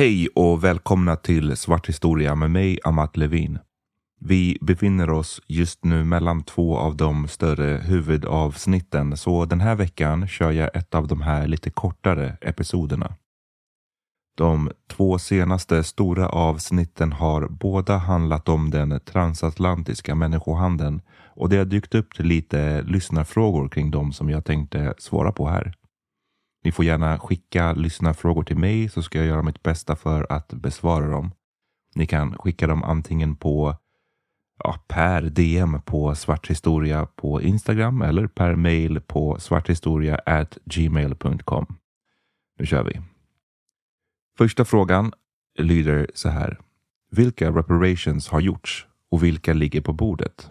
Hej och välkomna till Svart historia med mig, Amat Levin. Vi befinner oss just nu mellan två av de större huvudavsnitten, så den här veckan kör jag ett av de här lite kortare episoderna. De två senaste stora avsnitten har båda handlat om den transatlantiska människohandeln och det har dykt upp lite lyssnarfrågor kring dem som jag tänkte svara på här. Ni får gärna skicka lyssnarfrågor till mig så ska jag göra mitt bästa för att besvara dem. Ni kan skicka dem antingen på ja, per DM på svarthistoria på Instagram eller per mail på svarthistoria gmail.com. Nu kör vi. Första frågan lyder så här. Vilka reparations har gjorts och vilka ligger på bordet?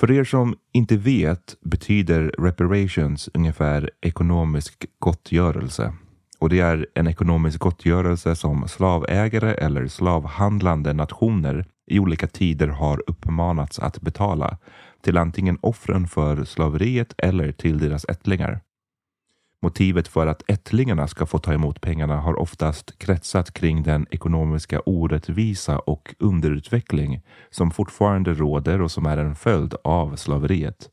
För er som inte vet betyder reparations ungefär ekonomisk gottgörelse. Och det är en ekonomisk gottgörelse som slavägare eller slavhandlande nationer i olika tider har uppmanats att betala till antingen offren för slaveriet eller till deras ättlingar. Motivet för att ättlingarna ska få ta emot pengarna har oftast kretsat kring den ekonomiska orättvisa och underutveckling som fortfarande råder och som är en följd av slaveriet.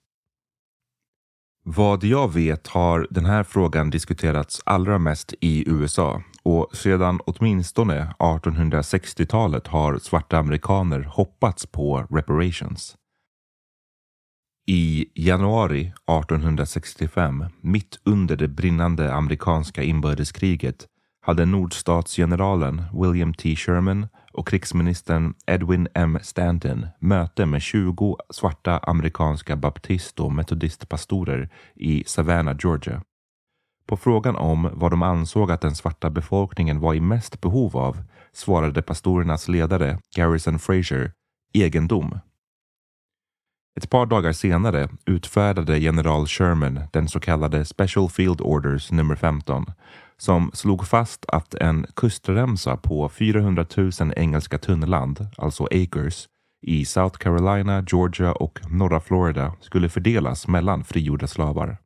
Vad jag vet har den här frågan diskuterats allra mest i USA och sedan åtminstone 1860-talet har svarta amerikaner hoppats på reparations. I januari 1865, mitt under det brinnande amerikanska inbördeskriget, hade nordstatsgeneralen William T. Sherman och krigsministern Edwin M. Stanton möte med 20 svarta amerikanska baptist och metodistpastorer i Savannah, Georgia. På frågan om vad de ansåg att den svarta befolkningen var i mest behov av svarade pastorernas ledare Garrison Fraser egendom ett par dagar senare utfärdade general Sherman den så kallade Special Field Orders nummer 15 som slog fast att en kustremsa på 400 000 engelska tunnland, alltså acres, i South Carolina, Georgia och norra Florida skulle fördelas mellan frigjorda slavar.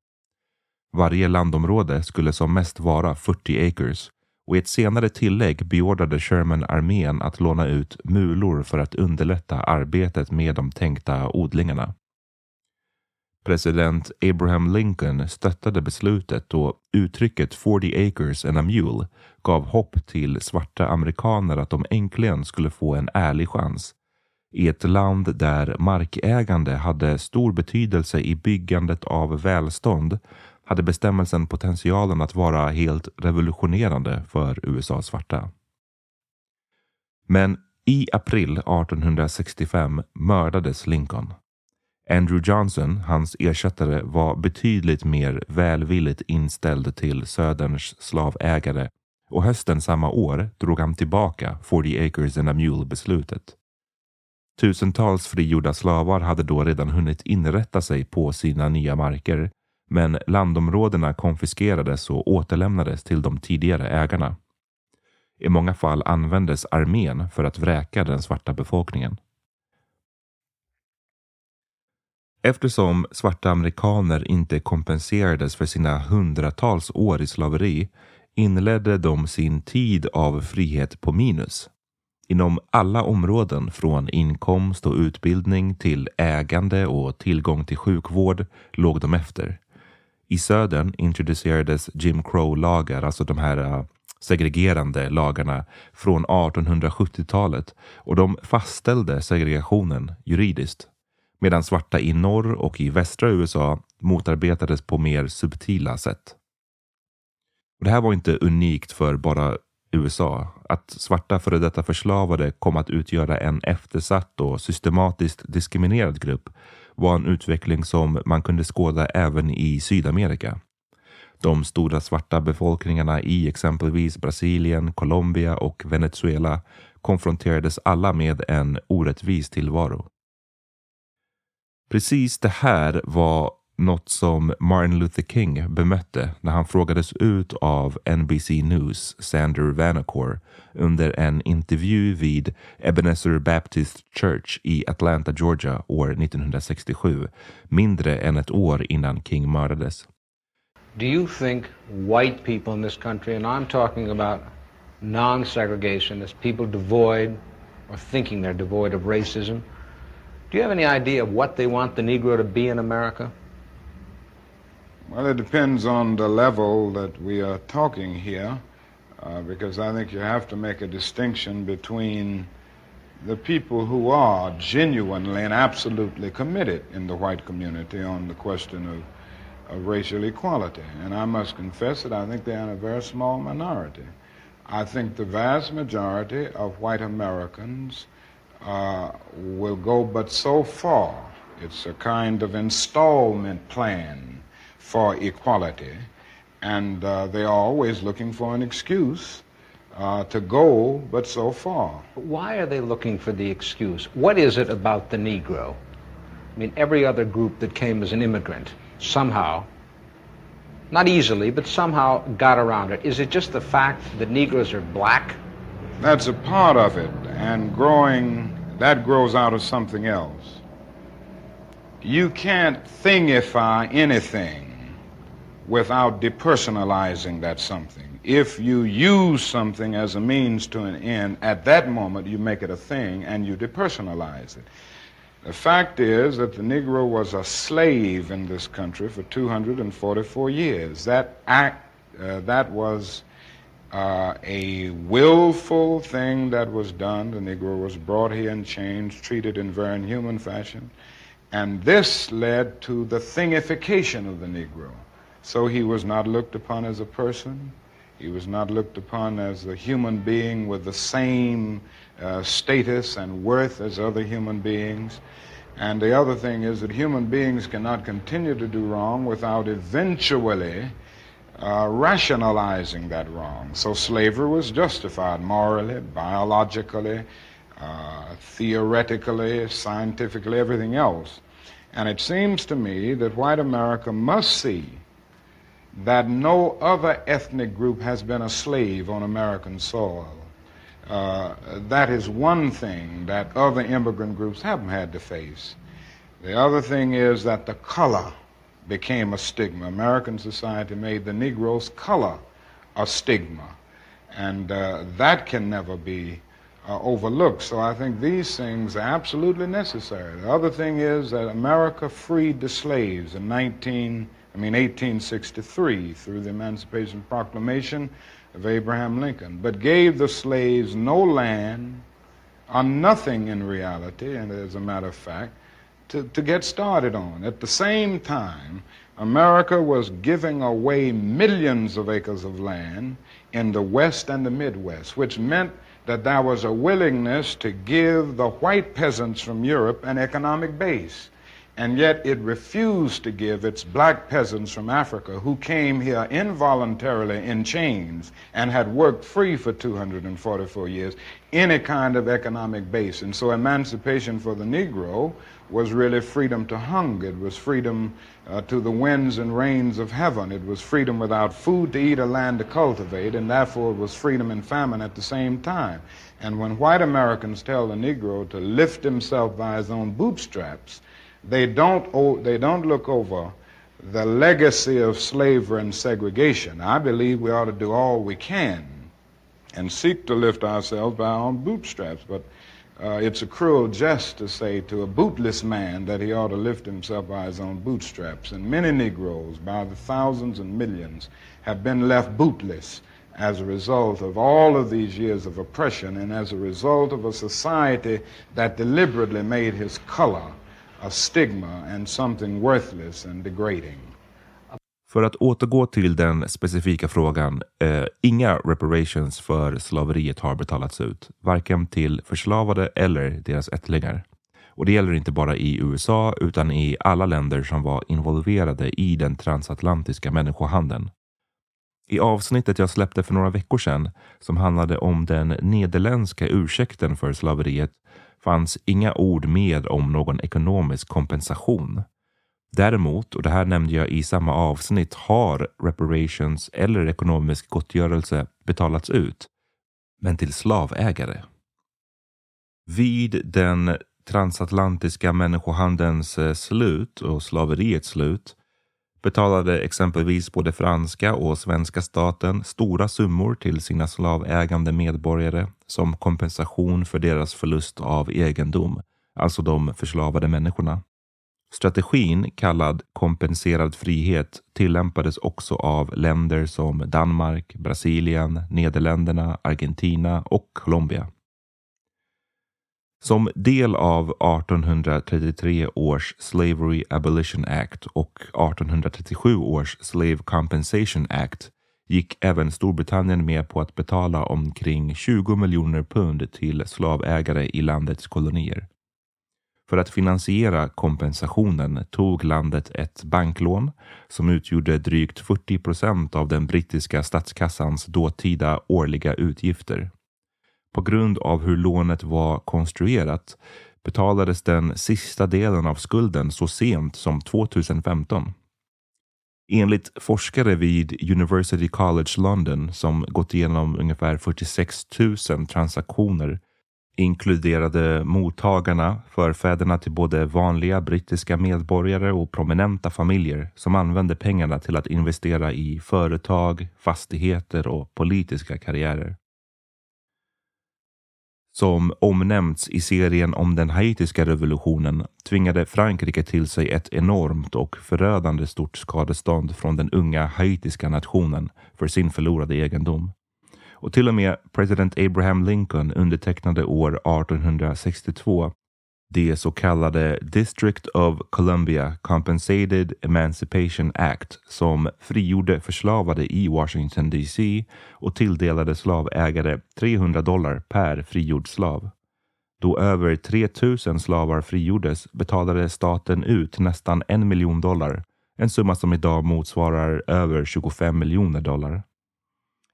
Varje landområde skulle som mest vara 40 acres och i ett senare tillägg beordrade Sherman armén att låna ut mulor för att underlätta arbetet med de tänkta odlingarna. President Abraham Lincoln stöttade beslutet och uttrycket 40 acres and a mule gav hopp till svarta amerikaner att de äntligen skulle få en ärlig chans. I ett land där markägande hade stor betydelse i byggandet av välstånd hade bestämmelsen potentialen att vara helt revolutionerande för USAs svarta. Men i april 1865 mördades Lincoln. Andrew Johnson, hans ersättare, var betydligt mer välvilligt inställd till Söderns slavägare och hösten samma år drog han tillbaka 40 acres and a mule beslutet. Tusentals frigjorda slavar hade då redan hunnit inrätta sig på sina nya marker, men landområdena konfiskerades och återlämnades till de tidigare ägarna. I många fall användes armén för att vräka den svarta befolkningen. Eftersom svarta amerikaner inte kompenserades för sina hundratals år i slaveri inledde de sin tid av frihet på minus. Inom alla områden från inkomst och utbildning till ägande och tillgång till sjukvård låg de efter. I södern introducerades Jim Crow-lagar, alltså de här äh, segregerande lagarna från 1870-talet och de fastställde segregationen juridiskt. Medan svarta i norr och i västra USA motarbetades på mer subtila sätt. Och det här var inte unikt för bara USA. Att svarta före detta förslavade kom att utgöra en eftersatt och systematiskt diskriminerad grupp var en utveckling som man kunde skåda även i Sydamerika. De stora svarta befolkningarna i exempelvis Brasilien, Colombia och Venezuela konfronterades alla med en orättvis tillvaro. Precis det här var något som Martin Luther King bemötte när han frågades ut av NBC News Sander Vanacore under en intervju vid Ebenezer Baptist Church i Atlanta, Georgia år 1967, mindre än ett år innan King mördades. Do you think white people in this country, and I'm talking about non-segregationists, people devoid or thinking they're devoid of racism, do you have any idea of what they want the Negro to be in America? Well, it depends on the level that we are talking here, uh, because I think you have to make a distinction between the people who are genuinely and absolutely committed in the white community on the question of, of racial equality. And I must confess that I think they're in a very small minority. I think the vast majority of white Americans uh, will go but so far. It's a kind of installment plan for equality, and uh, they are always looking for an excuse uh, to go but so far. Why are they looking for the excuse? What is it about the Negro? I mean, every other group that came as an immigrant somehow, not easily, but somehow got around it. Is it just the fact that Negroes are black? That's a part of it, and growing, that grows out of something else. You can't thingify anything without depersonalizing that something. If you use something as a means to an end, at that moment you make it a thing and you depersonalize it. The fact is that the Negro was a slave in this country for 244 years. That act, uh, that was uh, a willful thing that was done. The Negro was brought here in chains, treated in very inhuman fashion. And this led to the thingification of the Negro. So he was not looked upon as a person. He was not looked upon as a human being with the same uh, status and worth as other human beings. And the other thing is that human beings cannot continue to do wrong without eventually uh, rationalizing that wrong. So slavery was justified morally, biologically, uh, theoretically, scientifically, everything else. And it seems to me that white America must see that no other ethnic group has been a slave on American soil. Uh, that is one thing that other immigrant groups haven't had to face. The other thing is that the color became a stigma. American society made the Negro's color a stigma, and uh, that can never be uh, overlooked. So I think these things are absolutely necessary. The other thing is that America freed the slaves in 19- I mean 1863 through the Emancipation Proclamation of Abraham Lincoln, but gave the slaves no land or nothing in reality, and as a matter of fact, to, to get started on. At the same time, America was giving away millions of acres of land in the West and the Midwest, which meant that there was a willingness to give the white peasants from Europe an economic base. And yet it refused to give its black peasants from Africa who came here involuntarily in chains and had worked free for 244 years any kind of economic base. And so emancipation for the Negro was really freedom to hunger. It was freedom uh, to the winds and rains of heaven. It was freedom without food to eat or land to cultivate, and therefore it was freedom and famine at the same time. And when white Americans tell the Negro to lift himself by his own bootstraps, they don't, they don't look over the legacy of slavery and segregation. I believe we ought to do all we can and seek to lift ourselves by our own bootstraps. But uh, it's a cruel jest to say to a bootless man that he ought to lift himself by his own bootstraps. And many Negroes, by the thousands and millions, have been left bootless as a result of all of these years of oppression and as a result of a society that deliberately made his color a stigma and something worthless and degrading. För att återgå till den specifika frågan. Eh, inga reparations för slaveriet har betalats ut. Varken till förslavade eller deras ättlingar. Och det gäller inte bara i USA utan i alla länder som var involverade i den transatlantiska människohandeln. I avsnittet jag släppte för några veckor sedan som handlade om den nederländska ursäkten för slaveriet fanns inga ord med om någon ekonomisk kompensation. Däremot, och det här nämnde jag i samma avsnitt, har reparations eller ekonomisk gottgörelse betalats ut, men till slavägare. Vid den transatlantiska människohandelns eh, slut och slaveriets slut betalade exempelvis både franska och svenska staten stora summor till sina slavägande medborgare som kompensation för deras förlust av egendom, alltså de förslavade människorna. Strategin kallad kompenserad frihet tillämpades också av länder som Danmark, Brasilien, Nederländerna, Argentina och Colombia. Som del av 1833 års Slavery Abolition Act och 1837 års Slave Compensation Act gick även Storbritannien med på att betala omkring 20 miljoner pund till slavägare i landets kolonier. För att finansiera kompensationen tog landet ett banklån som utgjorde drygt 40 procent av den brittiska statskassans dåtida årliga utgifter. På grund av hur lånet var konstruerat betalades den sista delen av skulden så sent som 2015. Enligt forskare vid University College London som gått igenom ungefär 46 000 transaktioner inkluderade mottagarna förfäderna till både vanliga brittiska medborgare och prominenta familjer som använde pengarna till att investera i företag, fastigheter och politiska karriärer. Som omnämnts i serien om den haitiska revolutionen tvingade Frankrike till sig ett enormt och förödande stort skadestånd från den unga haitiska nationen för sin förlorade egendom. Och till och med president Abraham Lincoln undertecknade år 1862 det så kallade District of Columbia Compensated Emancipation Act som frigjorde förslavade i Washington DC och tilldelade slavägare 300 dollar per frigjord slav. Då över 3000 slavar frigjordes betalade staten ut nästan en miljon dollar, en summa som idag motsvarar över 25 miljoner dollar.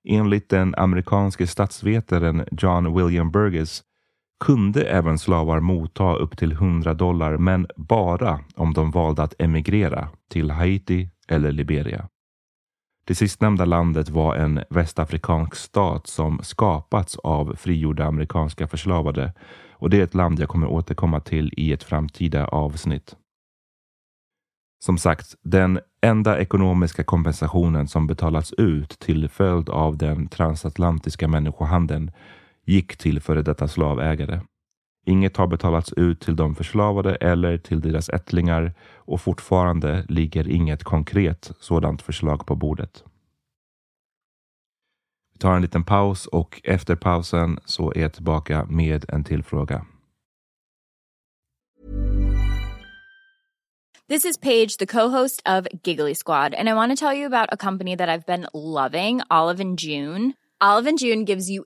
Enligt den amerikanske statsvetaren John William Burgess kunde även slavar motta upp till 100 dollar, men bara om de valde att emigrera till Haiti eller Liberia. Det sistnämnda landet var en västafrikansk stat som skapats av frigjorda amerikanska förslavade och det är ett land jag kommer återkomma till i ett framtida avsnitt. Som sagt, den enda ekonomiska kompensationen som betalats ut till följd av den transatlantiska människohandeln gick till före detta slavägare. Inget har betalats ut till de förslavade eller till deras ättlingar och fortfarande ligger inget konkret sådant förslag på bordet. Vi tar en liten paus och efter pausen så är jag tillbaka med en till fråga. This is Paige, the co-host of Giggly Squad, and I want to tell you about a company that I've been loving, Olive and June. Olive and June gives you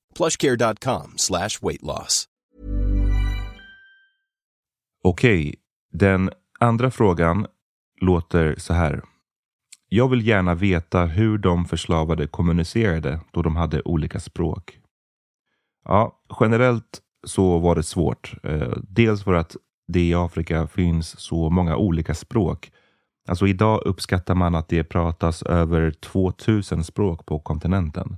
plushcare.com slash weight loss. Okej, den andra frågan låter så här. Jag vill gärna veta hur de förslavade kommunicerade då de hade olika språk. Ja, generellt så var det svårt. Eh, dels för att det i Afrika finns så många olika språk. Alltså idag uppskattar man att det pratas över 2000 språk på kontinenten.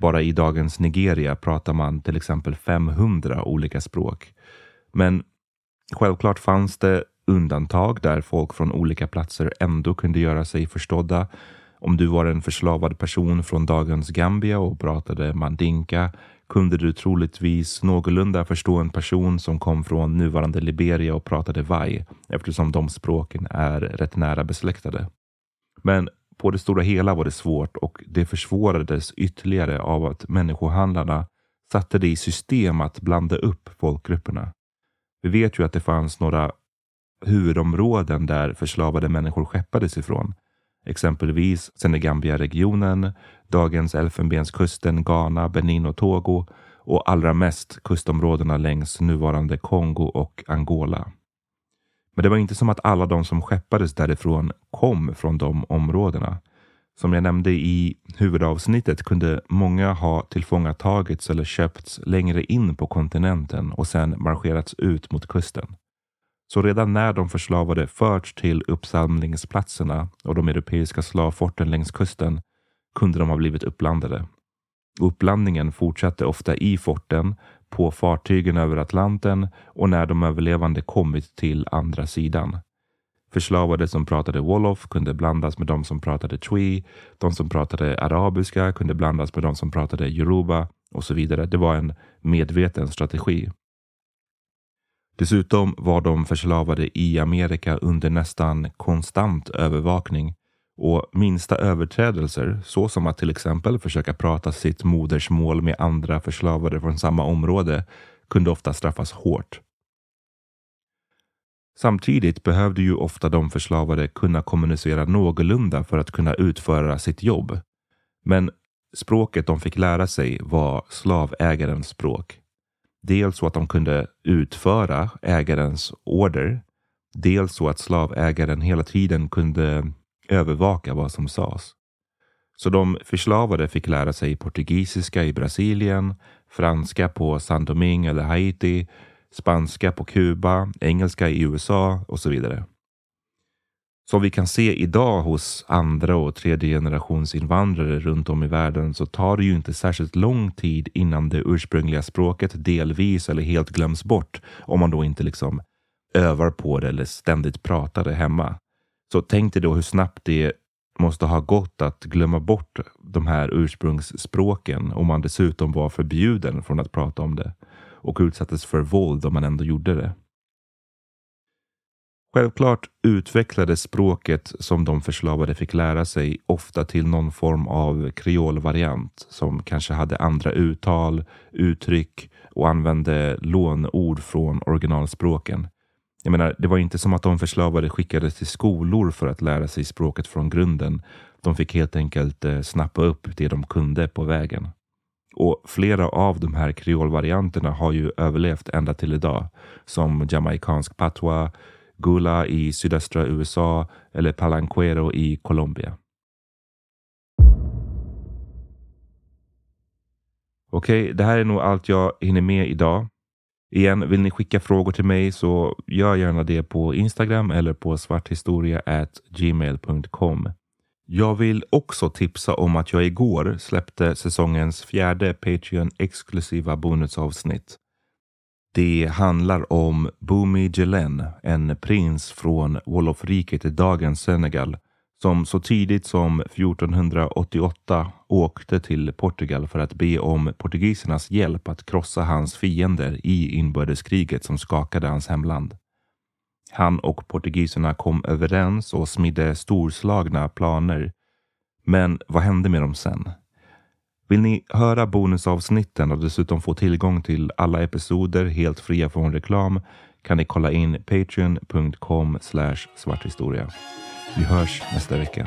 Bara i dagens Nigeria pratar man till exempel 500 olika språk. Men självklart fanns det undantag där folk från olika platser ändå kunde göra sig förstådda. Om du var en förslavad person från dagens Gambia och pratade mandinka kunde du troligtvis någorlunda förstå en person som kom från nuvarande Liberia och pratade vai eftersom de språken är rätt nära besläktade. Men på det stora hela var det svårt och det försvårades ytterligare av att människohandlarna satte det i system att blanda upp folkgrupperna. Vi vet ju att det fanns några huvudområden där förslavade människor skeppades ifrån. Exempelvis Senegambia-regionen, dagens Elfenbenskusten, Ghana, Benin och Togo och allra mest kustområdena längs nuvarande Kongo och Angola. Men det var inte som att alla de som skeppades därifrån kom från de områdena. Som jag nämnde i huvudavsnittet kunde många ha tillfångatagits eller köpts längre in på kontinenten och sedan marscherats ut mot kusten. Så redan när de förslavade förts till uppsamlingsplatserna och de europeiska slavforten längs kusten kunde de ha blivit uppblandade. Uppblandningen fortsatte ofta i forten på fartygen över Atlanten och när de överlevande kommit till andra sidan. Förslavade som pratade Wolof kunde blandas med de som pratade Twi. De som pratade arabiska kunde blandas med de som pratade Yoruba och så vidare. Det var en medveten strategi. Dessutom var de förslavade i Amerika under nästan konstant övervakning och minsta överträdelser, såsom att till exempel försöka prata sitt modersmål med andra förslavade från samma område, kunde ofta straffas hårt. Samtidigt behövde ju ofta de förslavade kunna kommunicera någorlunda för att kunna utföra sitt jobb. Men språket de fick lära sig var slavägarens språk. Dels så att de kunde utföra ägarens order. Dels så att slavägaren hela tiden kunde övervaka vad som sades. Så de förslavade fick lära sig portugisiska i Brasilien, franska på San Domingue eller Haiti, spanska på Kuba, engelska i USA och så vidare. Som vi kan se idag hos andra och tredje generations invandrare runt om i världen så tar det ju inte särskilt lång tid innan det ursprungliga språket delvis eller helt glöms bort om man då inte liksom övar på det eller ständigt pratar det hemma. Så tänk dig då hur snabbt det måste ha gått att glömma bort de här ursprungsspråken om man dessutom var förbjuden från att prata om det och utsattes för våld om man ändå gjorde det. Självklart utvecklades språket som de förslavade fick lära sig ofta till någon form av kreolvariant som kanske hade andra uttal, uttryck och använde lånord från originalspråken. Jag menar, det var inte som att de förslavade skickades till skolor för att lära sig språket från grunden. De fick helt enkelt eh, snappa upp det de kunde på vägen. Och flera av de här kreolvarianterna har ju överlevt ända till idag. Som jamaicansk patwa, Gula i sydöstra USA eller Palanquero i Colombia. Okej, okay, det här är nog allt jag hinner med idag. Igen, vill ni skicka frågor till mig så gör gärna det på Instagram eller på svarthistoria@gmail.com. Jag vill också tipsa om att jag igår släppte säsongens fjärde Patreon exklusiva bonusavsnitt. Det handlar om Bumi Jelen, en prins från Wolofriket i dagens Senegal som så tidigt som 1488 åkte till Portugal för att be om portugisernas hjälp att krossa hans fiender i inbördeskriget som skakade hans hemland. Han och portugiserna kom överens och smidde storslagna planer. Men vad hände med dem sen? Vill ni höra bonusavsnitten och dessutom få tillgång till alla episoder helt fria från reklam kan ni kolla in patreon.com svarthistoria. Vi hörs nästa vecka.